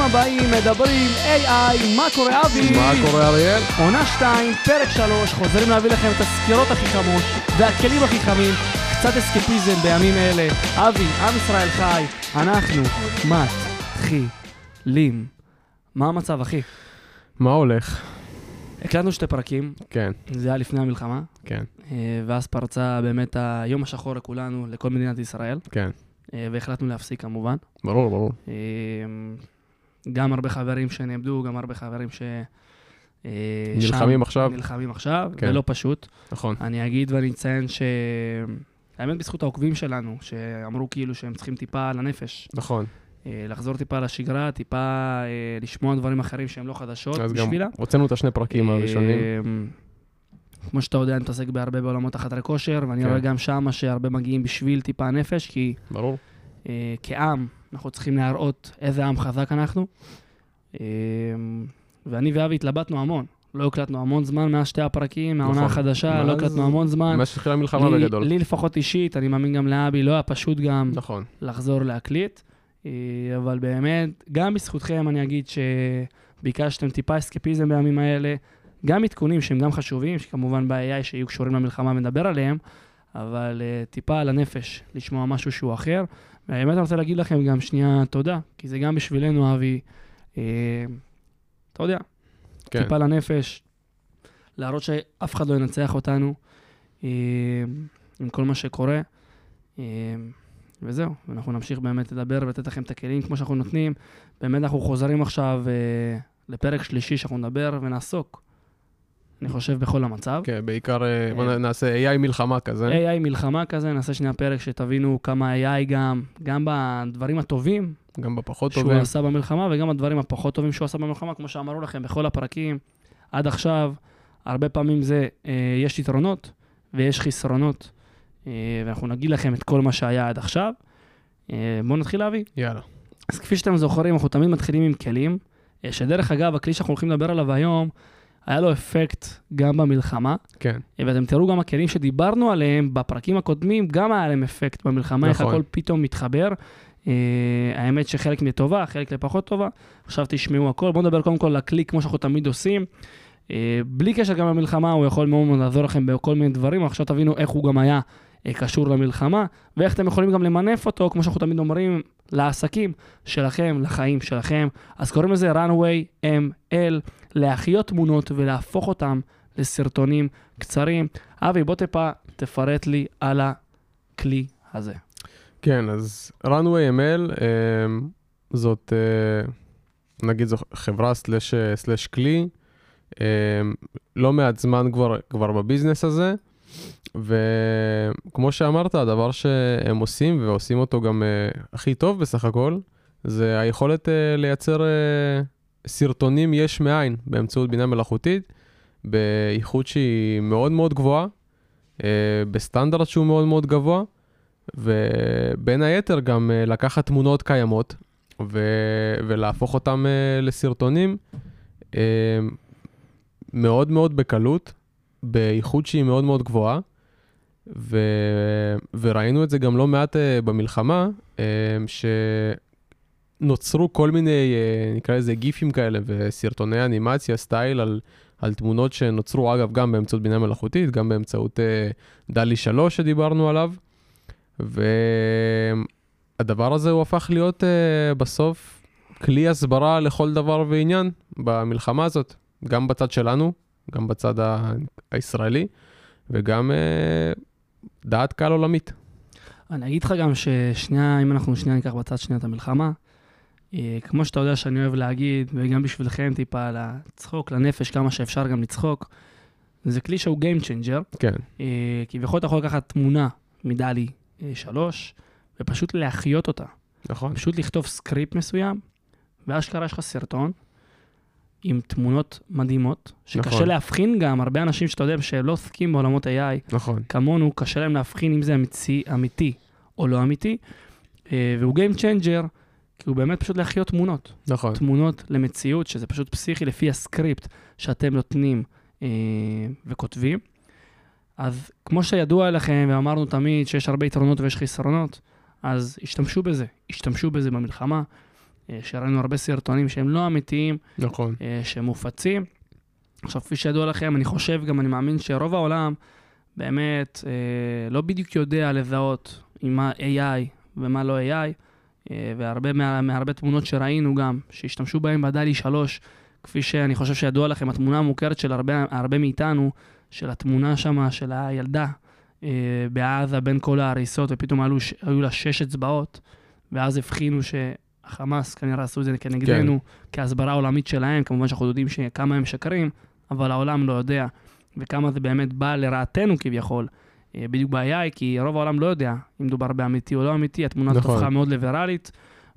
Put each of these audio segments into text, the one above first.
הבאים מדברים AI, מה קורה אבי? מה קורה אריאל? עונה 2, פרק 3, חוזרים להביא לכם את הסקירות הכי חמות והכלים הכי חמים, קצת אסקפיזם בימים אלה. אבי, עם ישראל חי, אנחנו מתחילים. מה המצב, אחי? מה הולך? הקלטנו שתי פרקים, כן, זה היה לפני המלחמה, כן, אה, ואז פרצה באמת היום השחור לכולנו, לכל מדינת ישראל, כן. אה, והחלטנו להפסיק כמובן. ברור, ברור. גם הרבה חברים שנאבדו, גם הרבה חברים ש... אה, נלחמים שם עכשיו. נלחמים עכשיו, כן. ולא פשוט. נכון. אני אגיד ואני אציין ש... האמת בזכות העוקבים שלנו, שאמרו כאילו שהם צריכים טיפה לנפש, נכון. אה, לחזור טיפה לשגרה, טיפה אה, לשמוע דברים אחרים שהם לא חדשות אז גם בשבילה. הוצאנו את השני פרקים הראשונים. כמו שאתה יודע, אני מתעסק בהרבה בעולמות החדרי כושר, ואני כן. רואה גם שמה שהרבה מגיעים בשביל טיפה נפש, כי ברור. כעם, אנחנו צריכים להראות איזה עם חזק אנחנו. אה, ואני ואבי התלבטנו המון. לא הקלטנו המון זמן מאז שתי הפרקים, מהעונה נכון. החדשה, לא הקלטנו המון זמן. מאז שהתחילה המלחמה לי, בגדול. לי לפחות אישית, אני מאמין גם לאבי, לא היה פשוט גם נכון. לחזור להקליט. אה, אבל באמת, גם בזכותכם אני אגיד שביקשתם טיפה אסקפיזם בימים האלה, גם עדכונים שהם גם חשובים, שכמובן ב-AI שיהיו קשורים למלחמה נדבר עליהם, אבל uh, טיפה על הנפש, לשמוע משהו שהוא אחר. והאמת אני רוצה להגיד לכם גם שנייה תודה, כי זה גם בשבילנו, אבי, אה, אתה יודע, כן. טיפה לנפש, להראות שאף אחד לא ינצח אותנו אה, עם כל מה שקורה. אה, וזהו, ואנחנו נמשיך באמת לדבר ולתת לכם את הכלים כמו שאנחנו נותנים. באמת אנחנו חוזרים עכשיו אה, לפרק שלישי שאנחנו נדבר ונעסוק, אני חושב, בכל המצב. כן, בעיקר אה, בוא אה. נעשה AI מלחמה כזה. AI מלחמה כזה, נעשה שנייה פרק שתבינו כמה AI גם, גם בדברים הטובים גם בפחות שהוא טובים. עשה במלחמה, וגם הדברים הפחות טובים שהוא עשה במלחמה, כמו שאמרו לכם בכל הפרקים עד עכשיו, הרבה פעמים זה, אה, יש יתרונות ויש חסרונות, ואנחנו נגיד לכם את כל מה שהיה עד עכשיו. בואו נתחיל להביא. יאללה. אז כפי שאתם זוכרים, אנחנו תמיד מתחילים עם כלים, שדרך אגב, הכלי שאנחנו הולכים לדבר עליו היום, היה לו אפקט גם במלחמה, כן, אה, ואתם תראו גם הכלים שדיברנו עליהם בפרקים הקודמים, גם היה להם אפקט במלחמה, איך נכון. הכל פתאום מתחבר. Uh, האמת שחלק לטובה, חלק לפחות טובה. עכשיו תשמעו הכל. בואו נדבר קודם כל על הכלי, כמו שאנחנו תמיד עושים. Uh, בלי קשר גם למלחמה, הוא יכול מאוד מאוד לעזור לכם בכל מיני דברים, עכשיו תבינו איך הוא גם היה uh, קשור למלחמה, ואיך אתם יכולים גם למנף אותו, כמו שאנחנו תמיד אומרים, לעסקים שלכם, לחיים שלכם. אז קוראים לזה runway ML, להחיות תמונות ולהפוך אותם לסרטונים קצרים. אבי, בוא טיפה תפרט לי על הכלי הזה. כן, אז runway ML אה, זאת, אה, נגיד זו חברה סלש, סלש כלי, אה, לא מעט זמן כבר, כבר בביזנס הזה, וכמו שאמרת, הדבר שהם עושים, ועושים אותו גם אה, הכי טוב בסך הכל, זה היכולת אה, לייצר אה, סרטונים יש מאין באמצעות בינה מלאכותית, באיכות שהיא מאוד מאוד גבוהה, אה, בסטנדרט שהוא מאוד מאוד גבוה. ובין היתר גם אה, לקחת תמונות קיימות ו- ולהפוך אותן אה, לסרטונים אה, מאוד מאוד בקלות, באיכות שהיא מאוד מאוד גבוהה, ו- וראינו את זה גם לא מעט אה, במלחמה, אה, שנוצרו כל מיני, אה, נקרא לזה גיפים כאלה וסרטוני אנימציה, סטייל על, על תמונות שנוצרו אגב גם באמצעות בינה מלאכותית, גם באמצעות אה, דלי 3 שדיברנו עליו. והדבר הזה הוא הפך להיות uh, בסוף כלי הסברה לכל דבר ועניין במלחמה הזאת, גם בצד שלנו, גם בצד הישראלי, וגם uh, דעת קהל עולמית. אני אגיד לך גם ששנייה, אם אנחנו שנייה ניקח בצד שנייה את המלחמה, אה, כמו שאתה יודע שאני אוהב להגיד, וגם בשבילכם טיפה לצחוק, לנפש, כמה שאפשר גם לצחוק, זה כלי שהוא Game Changer. כן, אה, כביכול אתה יכול לקחת תמונה מדלי אה, שלוש, ופשוט להחיות אותה. נכון, פשוט לכתוב סקריפט מסוים, ואשכרה יש לך סרטון עם תמונות מדהימות, שקשה נכון. להבחין גם, הרבה אנשים שאתה יודע שהם לא עוסקים בעולמות AI, נכון, כמונו, קשה להם להבחין אם זה אמיתי, אמיתי או לא אמיתי, אה, והוא Game Changer, כי הוא באמת פשוט להחיות תמונות. נכון, תמונות למציאות, שזה פשוט פסיכי לפי הסקריפט שאתם נותנים אה, וכותבים. אז כמו שידוע לכם, ואמרנו תמיד שיש הרבה יתרונות ויש חסרונות, אז השתמשו בזה, השתמשו בזה במלחמה. אה, שראינו הרבה סרטונים שהם לא אמיתיים, נכון. אה, שמופצים. עכשיו, כפי שידוע לכם, אני חושב, גם אני מאמין שרוב העולם באמת אה, לא בדיוק יודע לזהות עם מה AI ומה לא AI, והרבה מה, מהרבה תמונות שראינו גם, שהשתמשו בהן בדלי 3, כפי שאני חושב שידוע לכם, התמונה המוכרת של הרבה, הרבה מאיתנו, של התמונה שם של הילדה בעזה בין כל ההריסות, ופתאום עלו, ש- היו לה שש אצבעות, ואז הבחינו שהחמאס כנראה עשו את זה כנגדנו, כהסברה עולמית שלהם, כמובן שאנחנו יודעים שכמה הם שקרים, אבל העולם לא יודע, וכמה זה באמת בא לרעתנו כביכול. אה, בדיוק בעיה היא כי רוב העולם לא יודע אם מדובר באמיתי או לא אמיתי, התמונה הזאת נכון. הפכה מאוד ליברלית.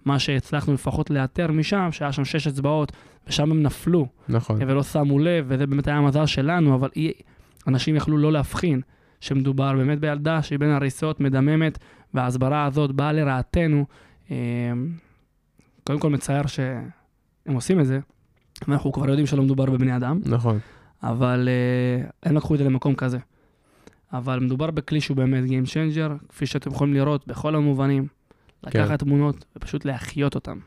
מה שהצלחנו לפחות לאתר משם, שהיה שם שש אצבעות, ושם הם נפלו, נכון. ולא שמו לב, וזה באמת היה המזל שלנו, אבל אי, אנשים יכלו לא להבחין שמדובר באמת בילדה שהיא בין הריסות, מדממת, וההסברה הזאת באה לרעתנו. אה, קודם כל מצער שהם עושים את זה, ואנחנו כבר יודעים שלא מדובר בבני אדם, נכון. אבל אה, הם לקחו את זה למקום כזה. אבל מדובר בכלי שהוא באמת Game Changer, כפי שאתם יכולים לראות בכל המובנים, לקחת כן. תמונות ופשוט להחיות אותן.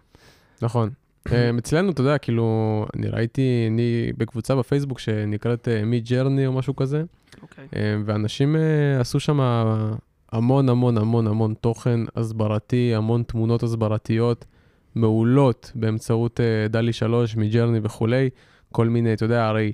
נכון. אה, אצלנו, אתה יודע, כאילו, אני ראיתי, אני בקבוצה בפייסבוק שנקראת מי ג'רני או משהו כזה, אוקיי. אה, ואנשים אה, עשו שם המון המון המון המון תוכן הסברתי, המון תמונות הסברתיות מעולות באמצעות אה, דלי 3 מג'רני וכולי, כל מיני, אתה יודע, הרי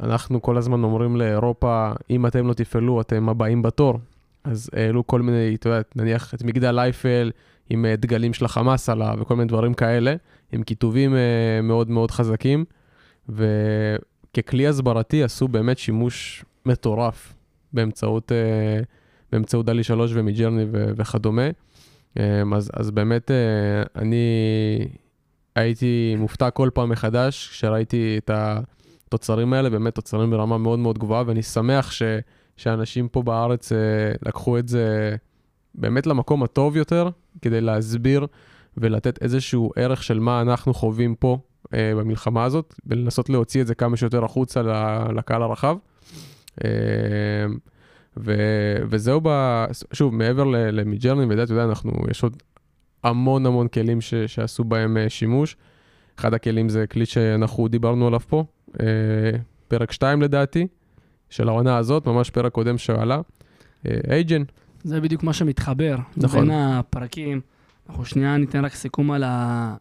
אנחנו כל הזמן אומרים לאירופה, אם אתם לא תפעלו, אתם הבאים בתור. אז העלו כל מיני, אתה יודע, נניח את מגדל אייפל עם אה, דגלים של החמאס עליו וכל מיני דברים כאלה, עם כיתובים אה, מאוד מאוד חזקים, וככלי הסברתי עשו באמת שימוש מטורף באמצעות, באמצעות דלי 3 ומג'רני וכדומה. אה, אז, אז באמת אה, אני הייתי מופתע כל פעם מחדש כשראיתי את התוצרים האלה, באמת תוצרים ברמה מאוד מאוד גבוהה, ואני שמח ש, שאנשים פה בארץ אה, לקחו את זה באמת למקום הטוב יותר, כדי להסביר ולתת איזשהו ערך של מה אנחנו חווים פה אה, במלחמה הזאת, ולנסות להוציא את זה כמה שיותר החוצה לקהל הרחב. אה, ו, וזהו, ב, שוב, מעבר למידג'רני, ואתה יודע, אנחנו, יש עוד המון המון כלים ש, שעשו בהם אה, שימוש. אחד הכלים זה כלי שאנחנו דיברנו עליו פה, אה, פרק 2 לדעתי, של העונה הזאת, ממש פרק קודם שעלה, אייג'ן, זה בדיוק מה שמתחבר. נכון. בין הפרקים. אנחנו שנייה ניתן רק סיכום על, ה...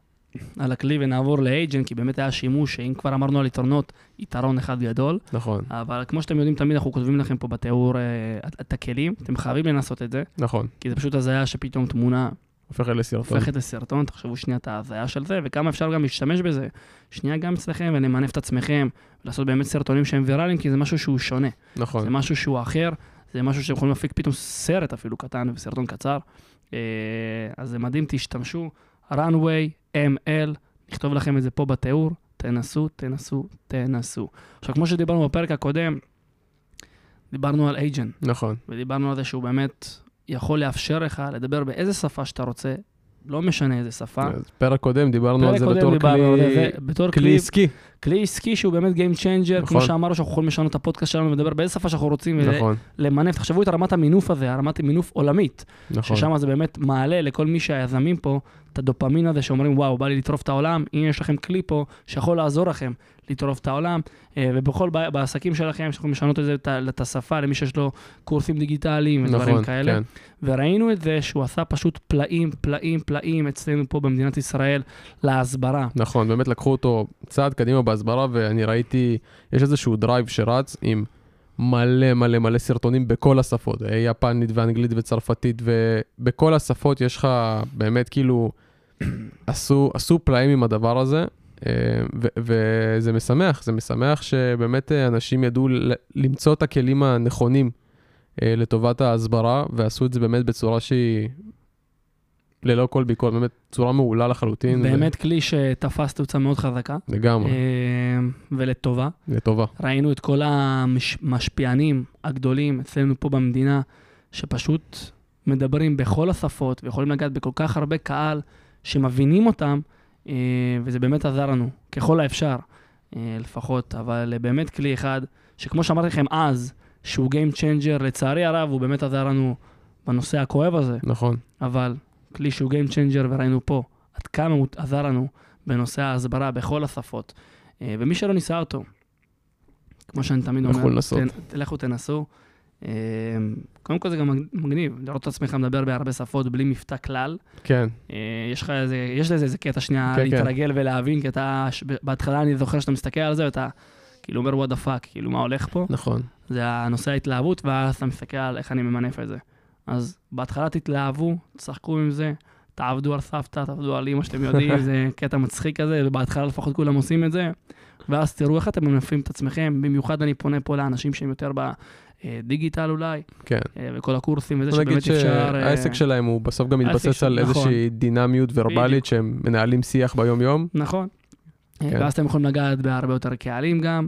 על הכלי ונעבור לאייג'ן, כי באמת היה שימוש, שאם כבר אמרנו על יתרונות, יתרון אחד גדול. נכון, אבל כמו שאתם יודעים, תמיד אנחנו כותבים לכם פה בתיאור אה, את הכלים, אתם חייבים לנסות את זה, נכון, כי זה פשוט הזיה שפתאום תמונה הופך לסרטון. הופכת לסרטון, תחשבו שנייה את ההזיה של זה, וכמה אפשר גם להשתמש בזה. שנייה גם אצלכם ולמנף את עצמכם, ולעשות באמת סרטונים שהם ויראליים, כי זה משהו שהוא שונה. נכון, זה משהו שהוא אחר, זה משהו שאתם יכולים להפיק פתאום סרט אפילו קטן וסרטון קצר. אה, אז זה מדהים, תשתמשו. Runway, ML, נכתוב לכם את זה פה בתיאור, תנסו, תנסו, תנסו. עכשיו, כמו שדיברנו בפרק הקודם, דיברנו על אייג'ן, נכון, ודיברנו על זה שהוא באמת יכול לאפשר לך לדבר באיזה שפה שאתה רוצה, לא משנה איזה שפה. פרק קודם דיברנו על זה בתור כלי- בתור כלי עסקי. כלי עסקי שהוא באמת Game Changer, כמו נכון. שאמרנו שאנחנו יכולים לשנות את הפודקאסט שלנו ולדבר באיזה שפה שאנחנו רוצים, נכון, למנף, תחשבו את רמת המינוף הזה, הרמת מינוף עולמית, נכון. ששם זה באמת מעלה לכל מי שהיזמים פה את הדופמין הזה שאומרים, וואו, בא לי לטרוף את העולם, הנה יש לכם כלי פה שיכול לעזור לכם לטרוף את העולם, אה, ובכל, בעסקים שלכם, שיכולים לשנות את זה, את השפה, למי שיש לו קורסים דיגיטליים ודברים נכון, כאלה. כן. וראינו את זה שהוא עשה פשוט פלאים, פלאים, פלאים אצלנו פה במדינת ישראל להסברה. נכון, באמת לקחו אותו צעד קדימה בהסברה, ואני ראיתי, יש איזשהו drive שרץ עם מלא מלא מלא סרטונים בכל השפות, אה, יפנית ואנגלית וצרפתית, ובכל השפות יש לך באמת כאילו, עשו, עשו פלאים עם הדבר הזה, וזה משמח, זה משמח שבאמת אה, אנשים ידעו למצוא את הכלים הנכונים אה, לטובת ההסברה, ועשו את זה באמת בצורה שהיא... ללא כל ביקורת, באמת צורה מעולה לחלוטין. ו- באמת כלי שתפס תאוצה מאוד חזקה, לגמרי, אה, ולטובה. לטובה. ראינו את כל המשפיענים הגדולים אצלנו פה במדינה, שפשוט מדברים בכל השפות ויכולים לגעת בכל כך הרבה קהל שמבינים אותם, וזה באמת עזר לנו, ככל האפשר, אה, לפחות. אבל באמת כלי אחד, שכמו שאמרתי לכם אז, שהוא Game Changer, לצערי הרב, הוא באמת עזר לנו בנושא הכואב הזה, נכון, אבל כלי שהוא Game Changer, וראינו פה עד כמה הוא עזר לנו בנושא ההסברה בכל השפות. אה, ומי שלא ניסה אותו, כמו שאני תמיד אומר, לכו לנסות. תן- לכו תנסו. אה, קודם כל זה גם מגניב, לראות את עצמך מדבר בהרבה שפות בלי מבטא כלל. כן, אה, יש לך איזה, יש לזה איזה קטע שנייה כן, כן. להתרגל ולהבין, כי אתה, בהתחלה אני זוכר שאתה מסתכל על זה ואתה כאילו אומר what the fuck, כאילו מה הולך פה? נכון. זה הנושא ההתלהבות, ואז אתה מסתכל על איך אני ממנף את זה. אז בהתחלה תתלהבו, תשחקו עם זה, תעבדו על סבתא, תעבדו על אמא שאתם יודעים, זה קטע מצחיק כזה, ובהתחלה לפחות כולם עושים את זה, ואז תראו איך אתם ממנפים את עצמכם, במיוחד אני פונה פה לאנשים שהם יותר בדיגיטל אולי, כן. אה, וכל הקורסים וזה שבאמת אפשר... אה, שהעסק שלהם הוא בסוף גם מתבסס על נכון. איזושהי דינמיות ורבלית. שהם מנהלים שיח ביום-יום. נכון. כן. ואז אתם יכולים לגעת בהרבה יותר קהלים גם,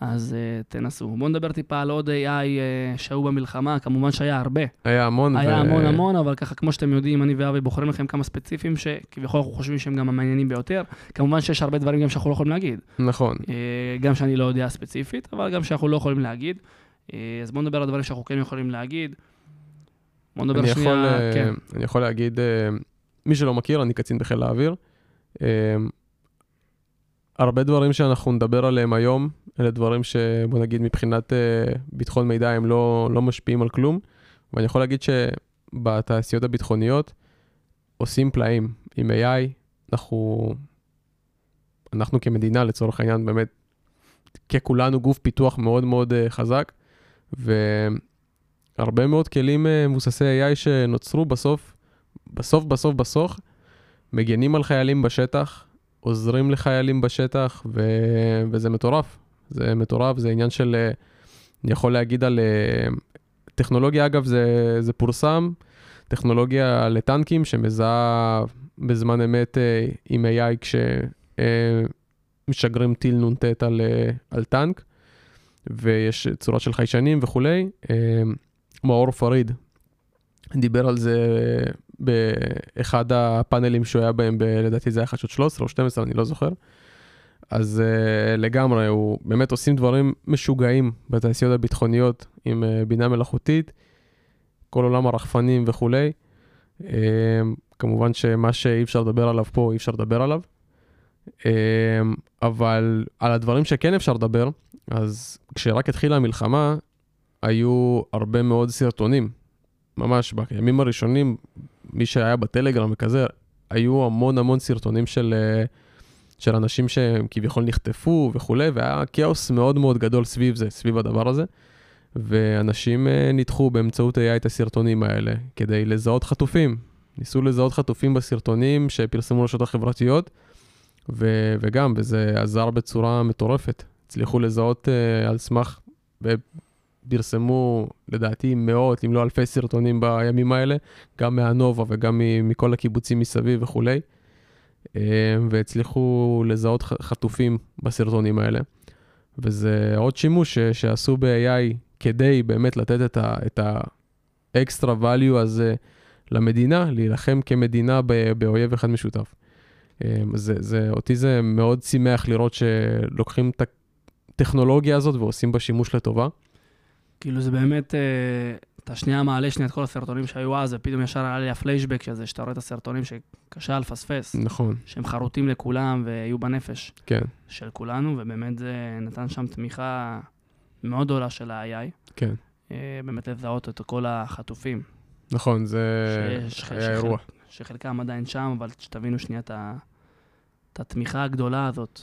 אז uh, תנסו. בואו נדבר טיפה על עוד AI uh, שהיו במלחמה, כמובן שהיה הרבה. היה המון. היה ו- המון המון, אבל ככה, כמו שאתם יודעים, אני ואבי בוחרים לכם כמה ספציפיים שכביכול אנחנו חושבים שהם גם המעניינים ביותר. כמובן שיש הרבה דברים גם שאנחנו לא יכולים להגיד. נכון. אה, גם שאני לא יודע ספציפית, אבל גם שאנחנו לא יכולים להגיד. אה, אז בואו נדבר על דברים שאנחנו כן יכולים להגיד. בואו נדבר אני יכול, שנייה, אה, כן. אני יכול להגיד, אה, מי שלא מכיר, אני קצין בחיל האוויר. אה, הרבה דברים שאנחנו נדבר עליהם היום, אלה דברים שבוא נגיד מבחינת אה, ביטחון מידע הם לא, לא משפיעים על כלום, ואני יכול להגיד שבתעשיות הביטחוניות עושים פלאים. עם AI, אנחנו, אנחנו כמדינה לצורך העניין באמת, ככולנו גוף פיתוח מאוד מאוד אה, חזק, והרבה מאוד כלים אה, מבוססי AI שנוצרו בסוף, בסוף בסוף בסוף, מגנים על חיילים בשטח, עוזרים לחיילים בשטח, ו... וזה מטורף. זה מטורף, זה עניין של, אה, אני יכול להגיד על אה, טכנולוגיה, אגב, זה, זה פורסם, טכנולוגיה לטנקים שמזהה בזמן אמת אה, עם AI כשמשגרים טיל נ"ט על, על טנק, ויש צורה של חיישנים וכולי. מאור פריד דיבר על זה באחד הפאנלים שהוא היה בהם, ב- לדעתי זה היה חדשות 13 או 12, אני לא זוכר. אז uh, לגמרי, הוא באמת עושים דברים משוגעים בתעשיות הביטחוניות עם uh, בינה מלאכותית, כל עולם הרחפנים וכולי. Uh, כמובן שמה שאי אפשר לדבר עליו פה, אי אפשר לדבר עליו. Uh, אבל על הדברים שכן אפשר לדבר, אז כשרק התחילה המלחמה, היו הרבה מאוד סרטונים. ממש בימים הראשונים, מי שהיה בטלגרם וכזה, היו המון המון סרטונים של, אה, של אנשים שהם כביכול נחטפו וכולי, והיה כאוס מאוד מאוד גדול סביב זה, סביב הדבר הזה. ואנשים אה, ניתחו באמצעות AI את הסרטונים האלה כדי לזהות חטופים. ניסו לזהות חטופים בסרטונים שפרסמו רשתות החברתיות, ו- וגם, וזה עזר בצורה מטורפת. הצליחו לזהות uh, על סמך, ופרסמו לדעתי מאות, אם לא אלפי סרטונים בימים האלה, גם מהנובה וגם מכל הקיבוצים מסביב וכולי, uh, והצליחו לזהות חטופים בסרטונים האלה. וזה עוד שימוש שעשו ב-AI כדי באמת לתת את ה- האקסטרה value הזה למדינה, להילחם כמדינה באויב אחד משותף. אמ, זה, זה, אותי זה מאוד שימח לראות שלוקחים את הטכנולוגיה הזאת ועושים בה שימוש לטובה. כאילו זה באמת, אה, אתה שנייה מעלה שנייה את כל הסרטונים שהיו אז, ופתאום ישר עלה לי הפליישבק שזה, שאתה רואה את הסרטונים שקשה לפספס, נכון, שהם חרוטים לכולם ויהיו בנפש כן, של כולנו, ובאמת זה נתן שם תמיכה מאוד גדולה של ה-AI, כן. אה, באמת לזהות את כל החטופים, נכון, זה שיש- היה שחל- אירוע. שחלקם עדיין שם, אבל שתבינו שנייה את ה- את התמיכה הגדולה הזאת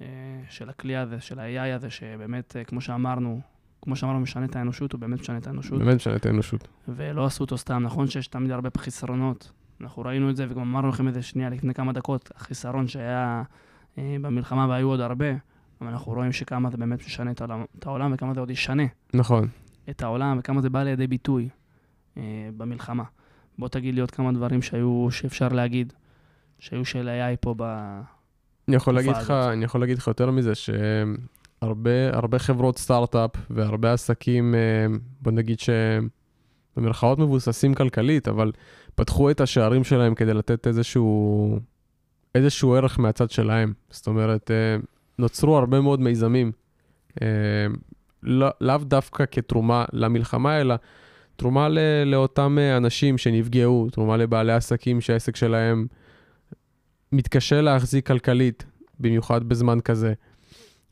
אה, של הכלי הזה, של ה-AI הזה, שבאמת, כמו שאמרנו, כמו שאמרנו, משנה את האנושות, הוא באמת משנה את האנושות. באמת משנה את האנושות. ולא עשו אותו סתם. נכון שיש תמיד הרבה חסרונות. אנחנו ראינו את זה, וגם אמרנו לכם את זה שנייה לפני כמה דקות, החיסרון שהיה אה, במלחמה, והיו עוד הרבה, אבל אנחנו רואים שכמה זה באמת משנה את העולם, את העולם וכמה זה עוד ישנה נכון. את העולם, וכמה זה בא לידי ביטוי אה, במלחמה. בוא תגיד לי עוד כמה דברים שהיו, שאפשר להגיד, שהיו של AI פה ב... אני יכול להגיד לך. אני יכול להגיד לך יותר מזה, שהרבה הרבה חברות סטארט-אפ והרבה עסקים, אה, בוא נגיד שבמרכאות מבוססים כלכלית, אבל פתחו את השערים שלהם כדי לתת איזשהו, איזשהו ערך מהצד שלהם. זאת אומרת, אה, נוצרו הרבה מאוד מיזמים, אה, לא, לאו דווקא כתרומה למלחמה, אלא תרומה ל, לאותם אנשים שנפגעו, תרומה לבעלי עסקים שהעסק שלהם מתקשה להחזיק כלכלית, במיוחד בזמן כזה.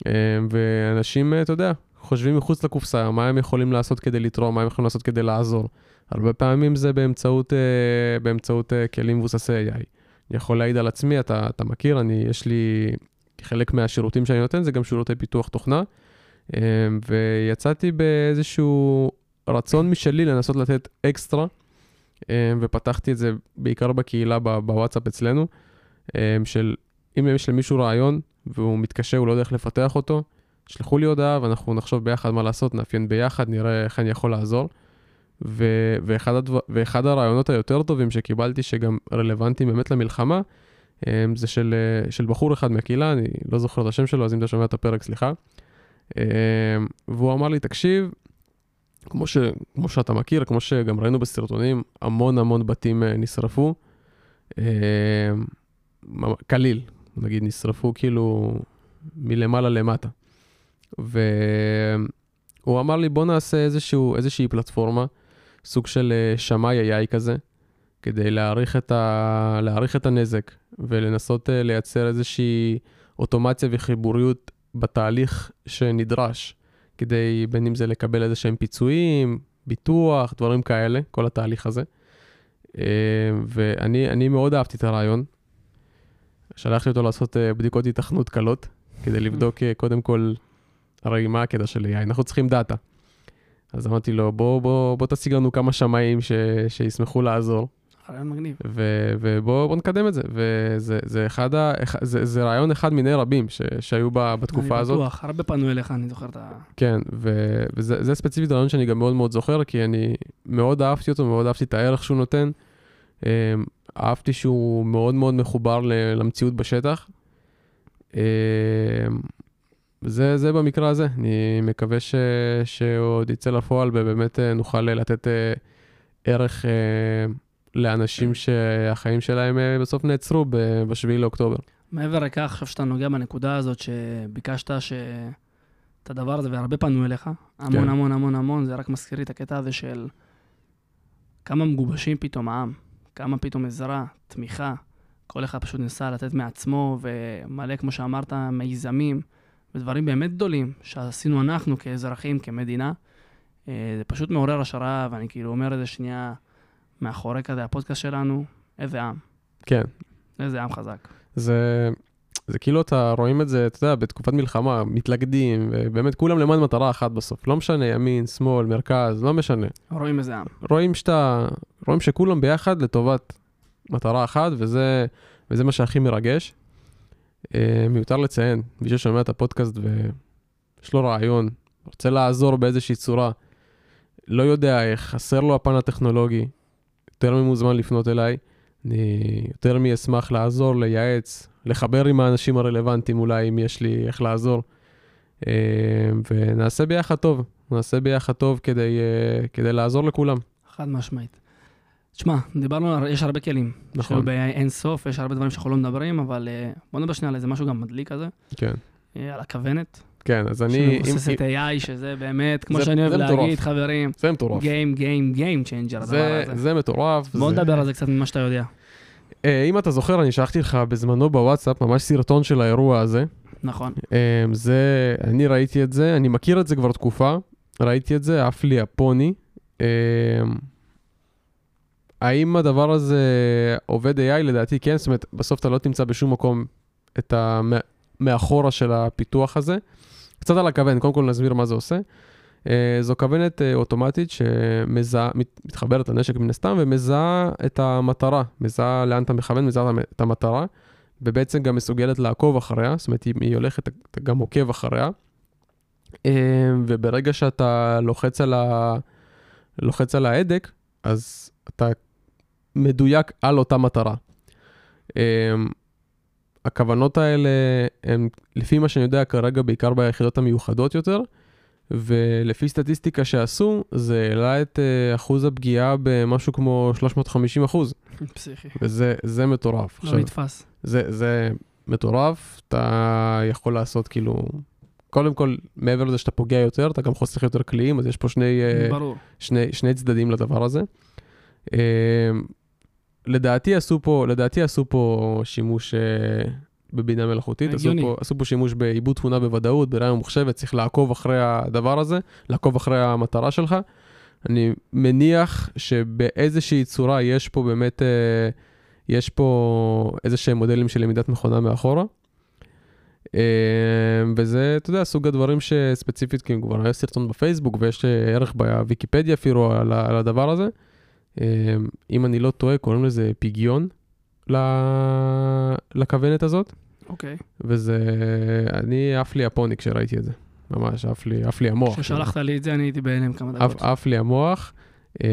אה, ואנשים, אה, אתה יודע, חושבים מחוץ לקופסה, מה הם יכולים לעשות כדי לתרום, מה הם יכולים לעשות כדי לעזור. הרבה פעמים זה באמצעות, אה, באמצעות כלים מבוססי AI. אני יכול להעיד על עצמי, אתה, אתה מכיר, אני, יש לי, חלק מהשירותים שאני נותן זה גם שירותי פיתוח תוכנה, ויצאתי באיזשהו רצון משלי לנסות לתת אקסטרה, ופתחתי את זה בעיקר בקהילה בוואטסאפ אצלנו, של אם יש למישהו רעיון והוא מתקשה, הוא לא יודע איך לפתח אותו, שלחו לי הודעה ואנחנו נחשוב ביחד מה לעשות, נאפיין ביחד, נראה איך אני יכול לעזור. ו- ואחד, הדבר, ואחד הרעיונות היותר טובים שקיבלתי, שגם רלוונטיים באמת למלחמה, זה של, אה, של בחור אחד מהקהילה, אני לא זוכר את השם שלו, אז אם אתה שומע את הפרק, סליחה. והוא אמר לי, תקשיב, כמו, ש, כמו שאתה מכיר, כמו שגם ראינו בסרטונים, המון המון בתים אה, נשרפו. ממ- כליל, נגיד, נשרפו כאילו מלמעלה למטה. והוא אמר לי, בוא נעשה איזשהו, איזושהי פלטפורמה, סוג של אה, שמאי AI כזה, כדי להעריך את, ה... להעריך את הנזק ולנסות אה, לייצר איזושהי אוטומציה וחיבוריות בתהליך שנדרש, כדי בין אם זה לקבל איזה שהם פיצויים, ביטוח, דברים כאלה, כל התהליך הזה. אה, ואני אני מאוד אהבתי את הרעיון. שלחתי אותו לעשות אה, בדיקות התכנות קלות, כדי לבדוק אה, קודם כל, הרי מה הקטע של AI? אנחנו צריכים דאטה. אז אמרתי לו, בוא, בוא, בוא תשיג לנו כמה שמאים ש, שישמחו לעזור, רעיון מגניב. ו, ובוא בוא נקדם את זה. וזה זה אחד ה, זה, זה רעיון אחד מיני רבים ש, שהיו ב, בתקופה אני הזאת. בטוח, הרבה פנו אליך, אני זוכר את ה... כן, ו, וזה זה ספציפית רעיון שאני גם מאוד מאוד זוכר, כי אני מאוד אהבתי אותו, מאוד אהבתי את הערך שהוא נותן. אמ, אהבתי שהוא מאוד מאוד מחובר למציאות בשטח. אמ, זה, זה במקרה הזה, אני מקווה ש, שעוד יצא לפועל ובאמת אה, נוכל לתת אה, ערך אה, לאנשים שהחיים שלהם אה, בסוף נעצרו ב-7 לאוקטובר. מעבר לכך, עכשיו שאתה נוגע בנקודה הזאת שביקשת ש... את הדבר הזה, והרבה פנו אליך, המון כן. המון המון המון, זה רק מזכיר לי את הקטע הזה של כמה מגובשים פתאום העם, כמה פתאום עזרה, תמיכה, כל אחד פשוט ניסה לתת מעצמו, ומלא, כמו שאמרת, מיזמים, ודברים באמת גדולים שעשינו אנחנו כאזרחים, כמדינה. אה, זה פשוט מעורר השראה, ואני כאילו אומר את זה שנייה מאחורי כזה הפודקאסט שלנו, איזה עם, כן, איזה עם חזק. זה, זה כאילו אתה רואים את זה, אתה יודע, בתקופת מלחמה, מתלכדים, ובאמת כולם למען מטרה אחת בסוף. לא משנה ימין, שמאל, מרכז, לא משנה. רואים איזה עם. רואים שאתה, רואים שכולם ביחד לטובת מטרה אחת, וזה, וזה מה שהכי מרגש. אה, מיותר לציין, מי ששומע את הפודקאסט ויש לו רעיון, רוצה לעזור באיזושהי צורה, לא יודע איך, חסר לו הפן הטכנולוגי, יותר ממוזמן לפנות אליי. אני יותר מאשמח לעזור, לייעץ, לחבר עם האנשים הרלוונטיים אולי, אם יש לי איך לעזור. אה, ונעשה ביחד טוב, נעשה ביחד טוב כדי, אה, כדי לעזור לכולם. חד משמעית. תשמע, דיברנו, יש הרבה כלים. נכון. יש אין סוף, יש הרבה דברים שאנחנו לא מדברים, אבל אה, בוא נדבר שנייה על איזה משהו גם מדליק כזה, כן, אה, על הכוונת. כן, אז אני... שמבוססת אם- AI, שזה באמת, כמו זה- שאני אוהב זה מטורף. להגיד, חברים, זה מטורף. Game, Game, Game Changer, הדבר זה, הזה. זה מטורף. בוא זה... נדבר על זה קצת ממה שאתה יודע. אה, אם אתה זוכר, אני שלחתי לך בזמנו בוואטסאפ ממש סרטון של האירוע הזה. נכון. אה, זה, אני ראיתי את זה, אני מכיר את זה כבר תקופה, ראיתי את זה, עף לי הפוני. האם הדבר הזה עובד AI? לדעתי כן, זאת אומרת, בסוף אתה לא תמצא בשום מקום את ה... מאחורה של הפיתוח הזה. קצת על הכוון, קודם כל נסביר מה זה עושה. אה, זו כוונת אה, אוטומטית שמתחברת לנשק מן הסתם ומזהה את המטרה, מזהה לאן אתה מכוון, מזהה את המטרה, ובעצם גם מסוגלת לעקוב אחריה, זאת אומרת, אם היא הולכת, אתה גם עוקב אחריה. אה, וברגע שאתה לוחץ על, ה... לוחץ על ההדק, אז אתה מדויק על אותה מטרה. אה, הכוונות האלה הן, לפי מה שאני יודע כרגע, בעיקר ביחידות המיוחדות יותר, ולפי סטטיסטיקה שעשו, זה העלה את אה, אחוז הפגיעה במשהו כמו 350 אחוז, פסיכי. וזה זה מטורף. לא נתפס. זה, זה מטורף, אתה יכול לעשות כאילו, קודם כל, מעבר לזה שאתה פוגע יותר, אתה גם חוסך יותר קליעים, אז יש פה שני, אה, ברור. שני, שני צדדים לדבר הזה. לדעתי עשו פה, לדעתי עשו פה שימוש אה, בבינה מלאכותית, עשו. פה, עשו פה שימוש בעיבוד תמונה בוודאות, בראייה ממוחשבת, צריך לעקוב אחרי הדבר הזה, לעקוב אחרי המטרה שלך. אני מניח שבאיזושהי צורה יש פה באמת, אה, יש פה איזה שהם מודלים של למידת מכונה מאחורה. אה, וזה, אתה יודע, סוג הדברים שספציפית, כי כבר היה סרטון בפייסבוק ויש ערך בוויקיפדיה אפילו על הדבר הזה. אה, אם אני לא טועה, קוראים לזה פיגיון לכוונת הזאת, אוקיי. וזה, אני עף לי הפוני כשראיתי את זה. ממש, עף לי, עף לי המוח. כששלחת לי את זה, אני הייתי בהלם כמה דקות. עף, לי המוח, אה,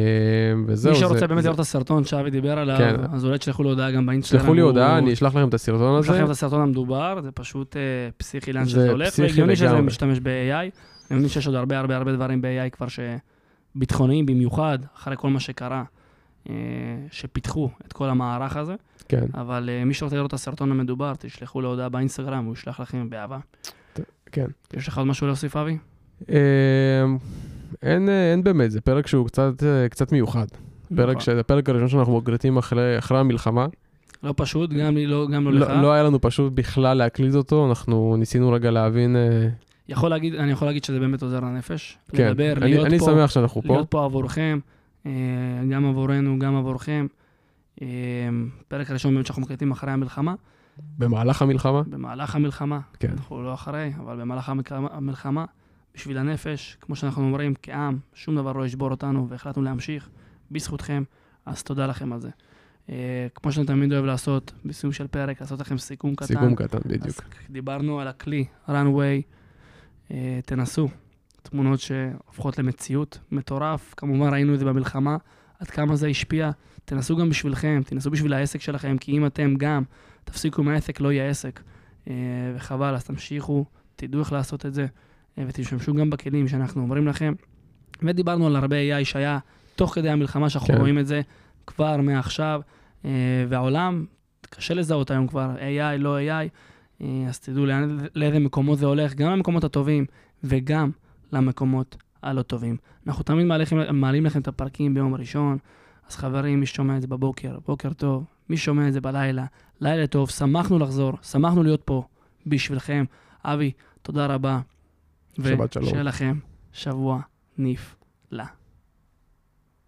וזהו. מי שרוצה זה- באמת זה- לראות את הסרטון שאבי דיבר עליו, כן. אז אולי תשלחו לו הודעה גם באינסטגרם. שלחו לי הודעה, אני אשלח לכם את הסרטון הזה. לכם את הסרטון המדובר, זה פשוט אה, פסיכי לאן זה שזה הולך, פסיכי והגיוני שזה לגמרי. משתמש ב-AI. אני מבין שיש עוד הרבה הרבה הרבה דברים ב-AI כבר שביטחוניים במיוחד, אחרי כל מה שקרה, אה, שפיתחו את כל המערך הזה, כן, אבל אה, מי שרוצה לראות את הסרטון המדובר, תשלחו לו הודעה באינסטגרם, הוא ישלח לכם באהבה. כן. יש לך עוד משהו להוסיף, אבי? אה, אין, אה, אין באמת, זה פרק שהוא קצת, קצת מיוחד. פרק נכון. שזה הפרק הראשון שאנחנו מקליטים אחרי, אחרי המלחמה. לא פשוט, גם לא, גם לא לך. לא, לא היה לנו פשוט בכלל להקליט אותו, אנחנו ניסינו רגע להבין... יכול להגיד, אני יכול להגיד שזה באמת עוזר לנפש. כן, לדבר, אני, להיות אני פה. שמח שאנחנו פה. להיות פה עבורכם, אה, גם עבורנו, גם עבורכם. אה, פרק הראשון באמת שאנחנו מקליטים אחרי המלחמה, במהלך המלחמה. במהלך המלחמה, כן. אנחנו לא אחרי, אבל במהלך המלחמה, בשביל הנפש, כמו שאנחנו אומרים, כעם, שום דבר לא ישבור אותנו, והחלטנו להמשיך בזכותכם, אז תודה לכם על זה. אה, כמו שאני תמיד אוהב לעשות, בסיום של פרק, לעשות לכם סיכום קטן. סיכום קטן, בדיוק. אז דיברנו על הכלי, runway, תנסו. תמונות שהופכות למציאות, מטורף. כמובן ראינו את זה במלחמה, עד כמה זה השפיע. תנסו גם בשבילכם, תנסו בשביל העסק שלכם, כי אם אתם גם תפסיקו מהעסק, לא יהיה עסק. אה, וחבל, אז תמשיכו, תדעו איך לעשות את זה, אה, ותשתמשו גם בכלים שאנחנו אומרים לכם. ודיברנו על הרבה AI שהיה תוך כדי המלחמה, שאנחנו כן. רואים את זה כבר מעכשיו, אה, והעולם, קשה לזהות היום כבר, AI, לא AI, אה, אז תדעו לאן, לאיזה מקומות זה הולך, גם למקומות הטובים וגם למקומות הלא טובים. אנחנו תמיד מעלים, מעלים לכם את הפרקים ביום ראשון, אז חברים, מי ששומע את זה בבוקר, בוקר טוב, מי ששומע את זה בלילה, לילה טוב, שמחנו לחזור, שמחנו להיות פה בשבילכם. אבי, תודה רבה. שבת שלום. ושיהיה לכם שבוע נפלא.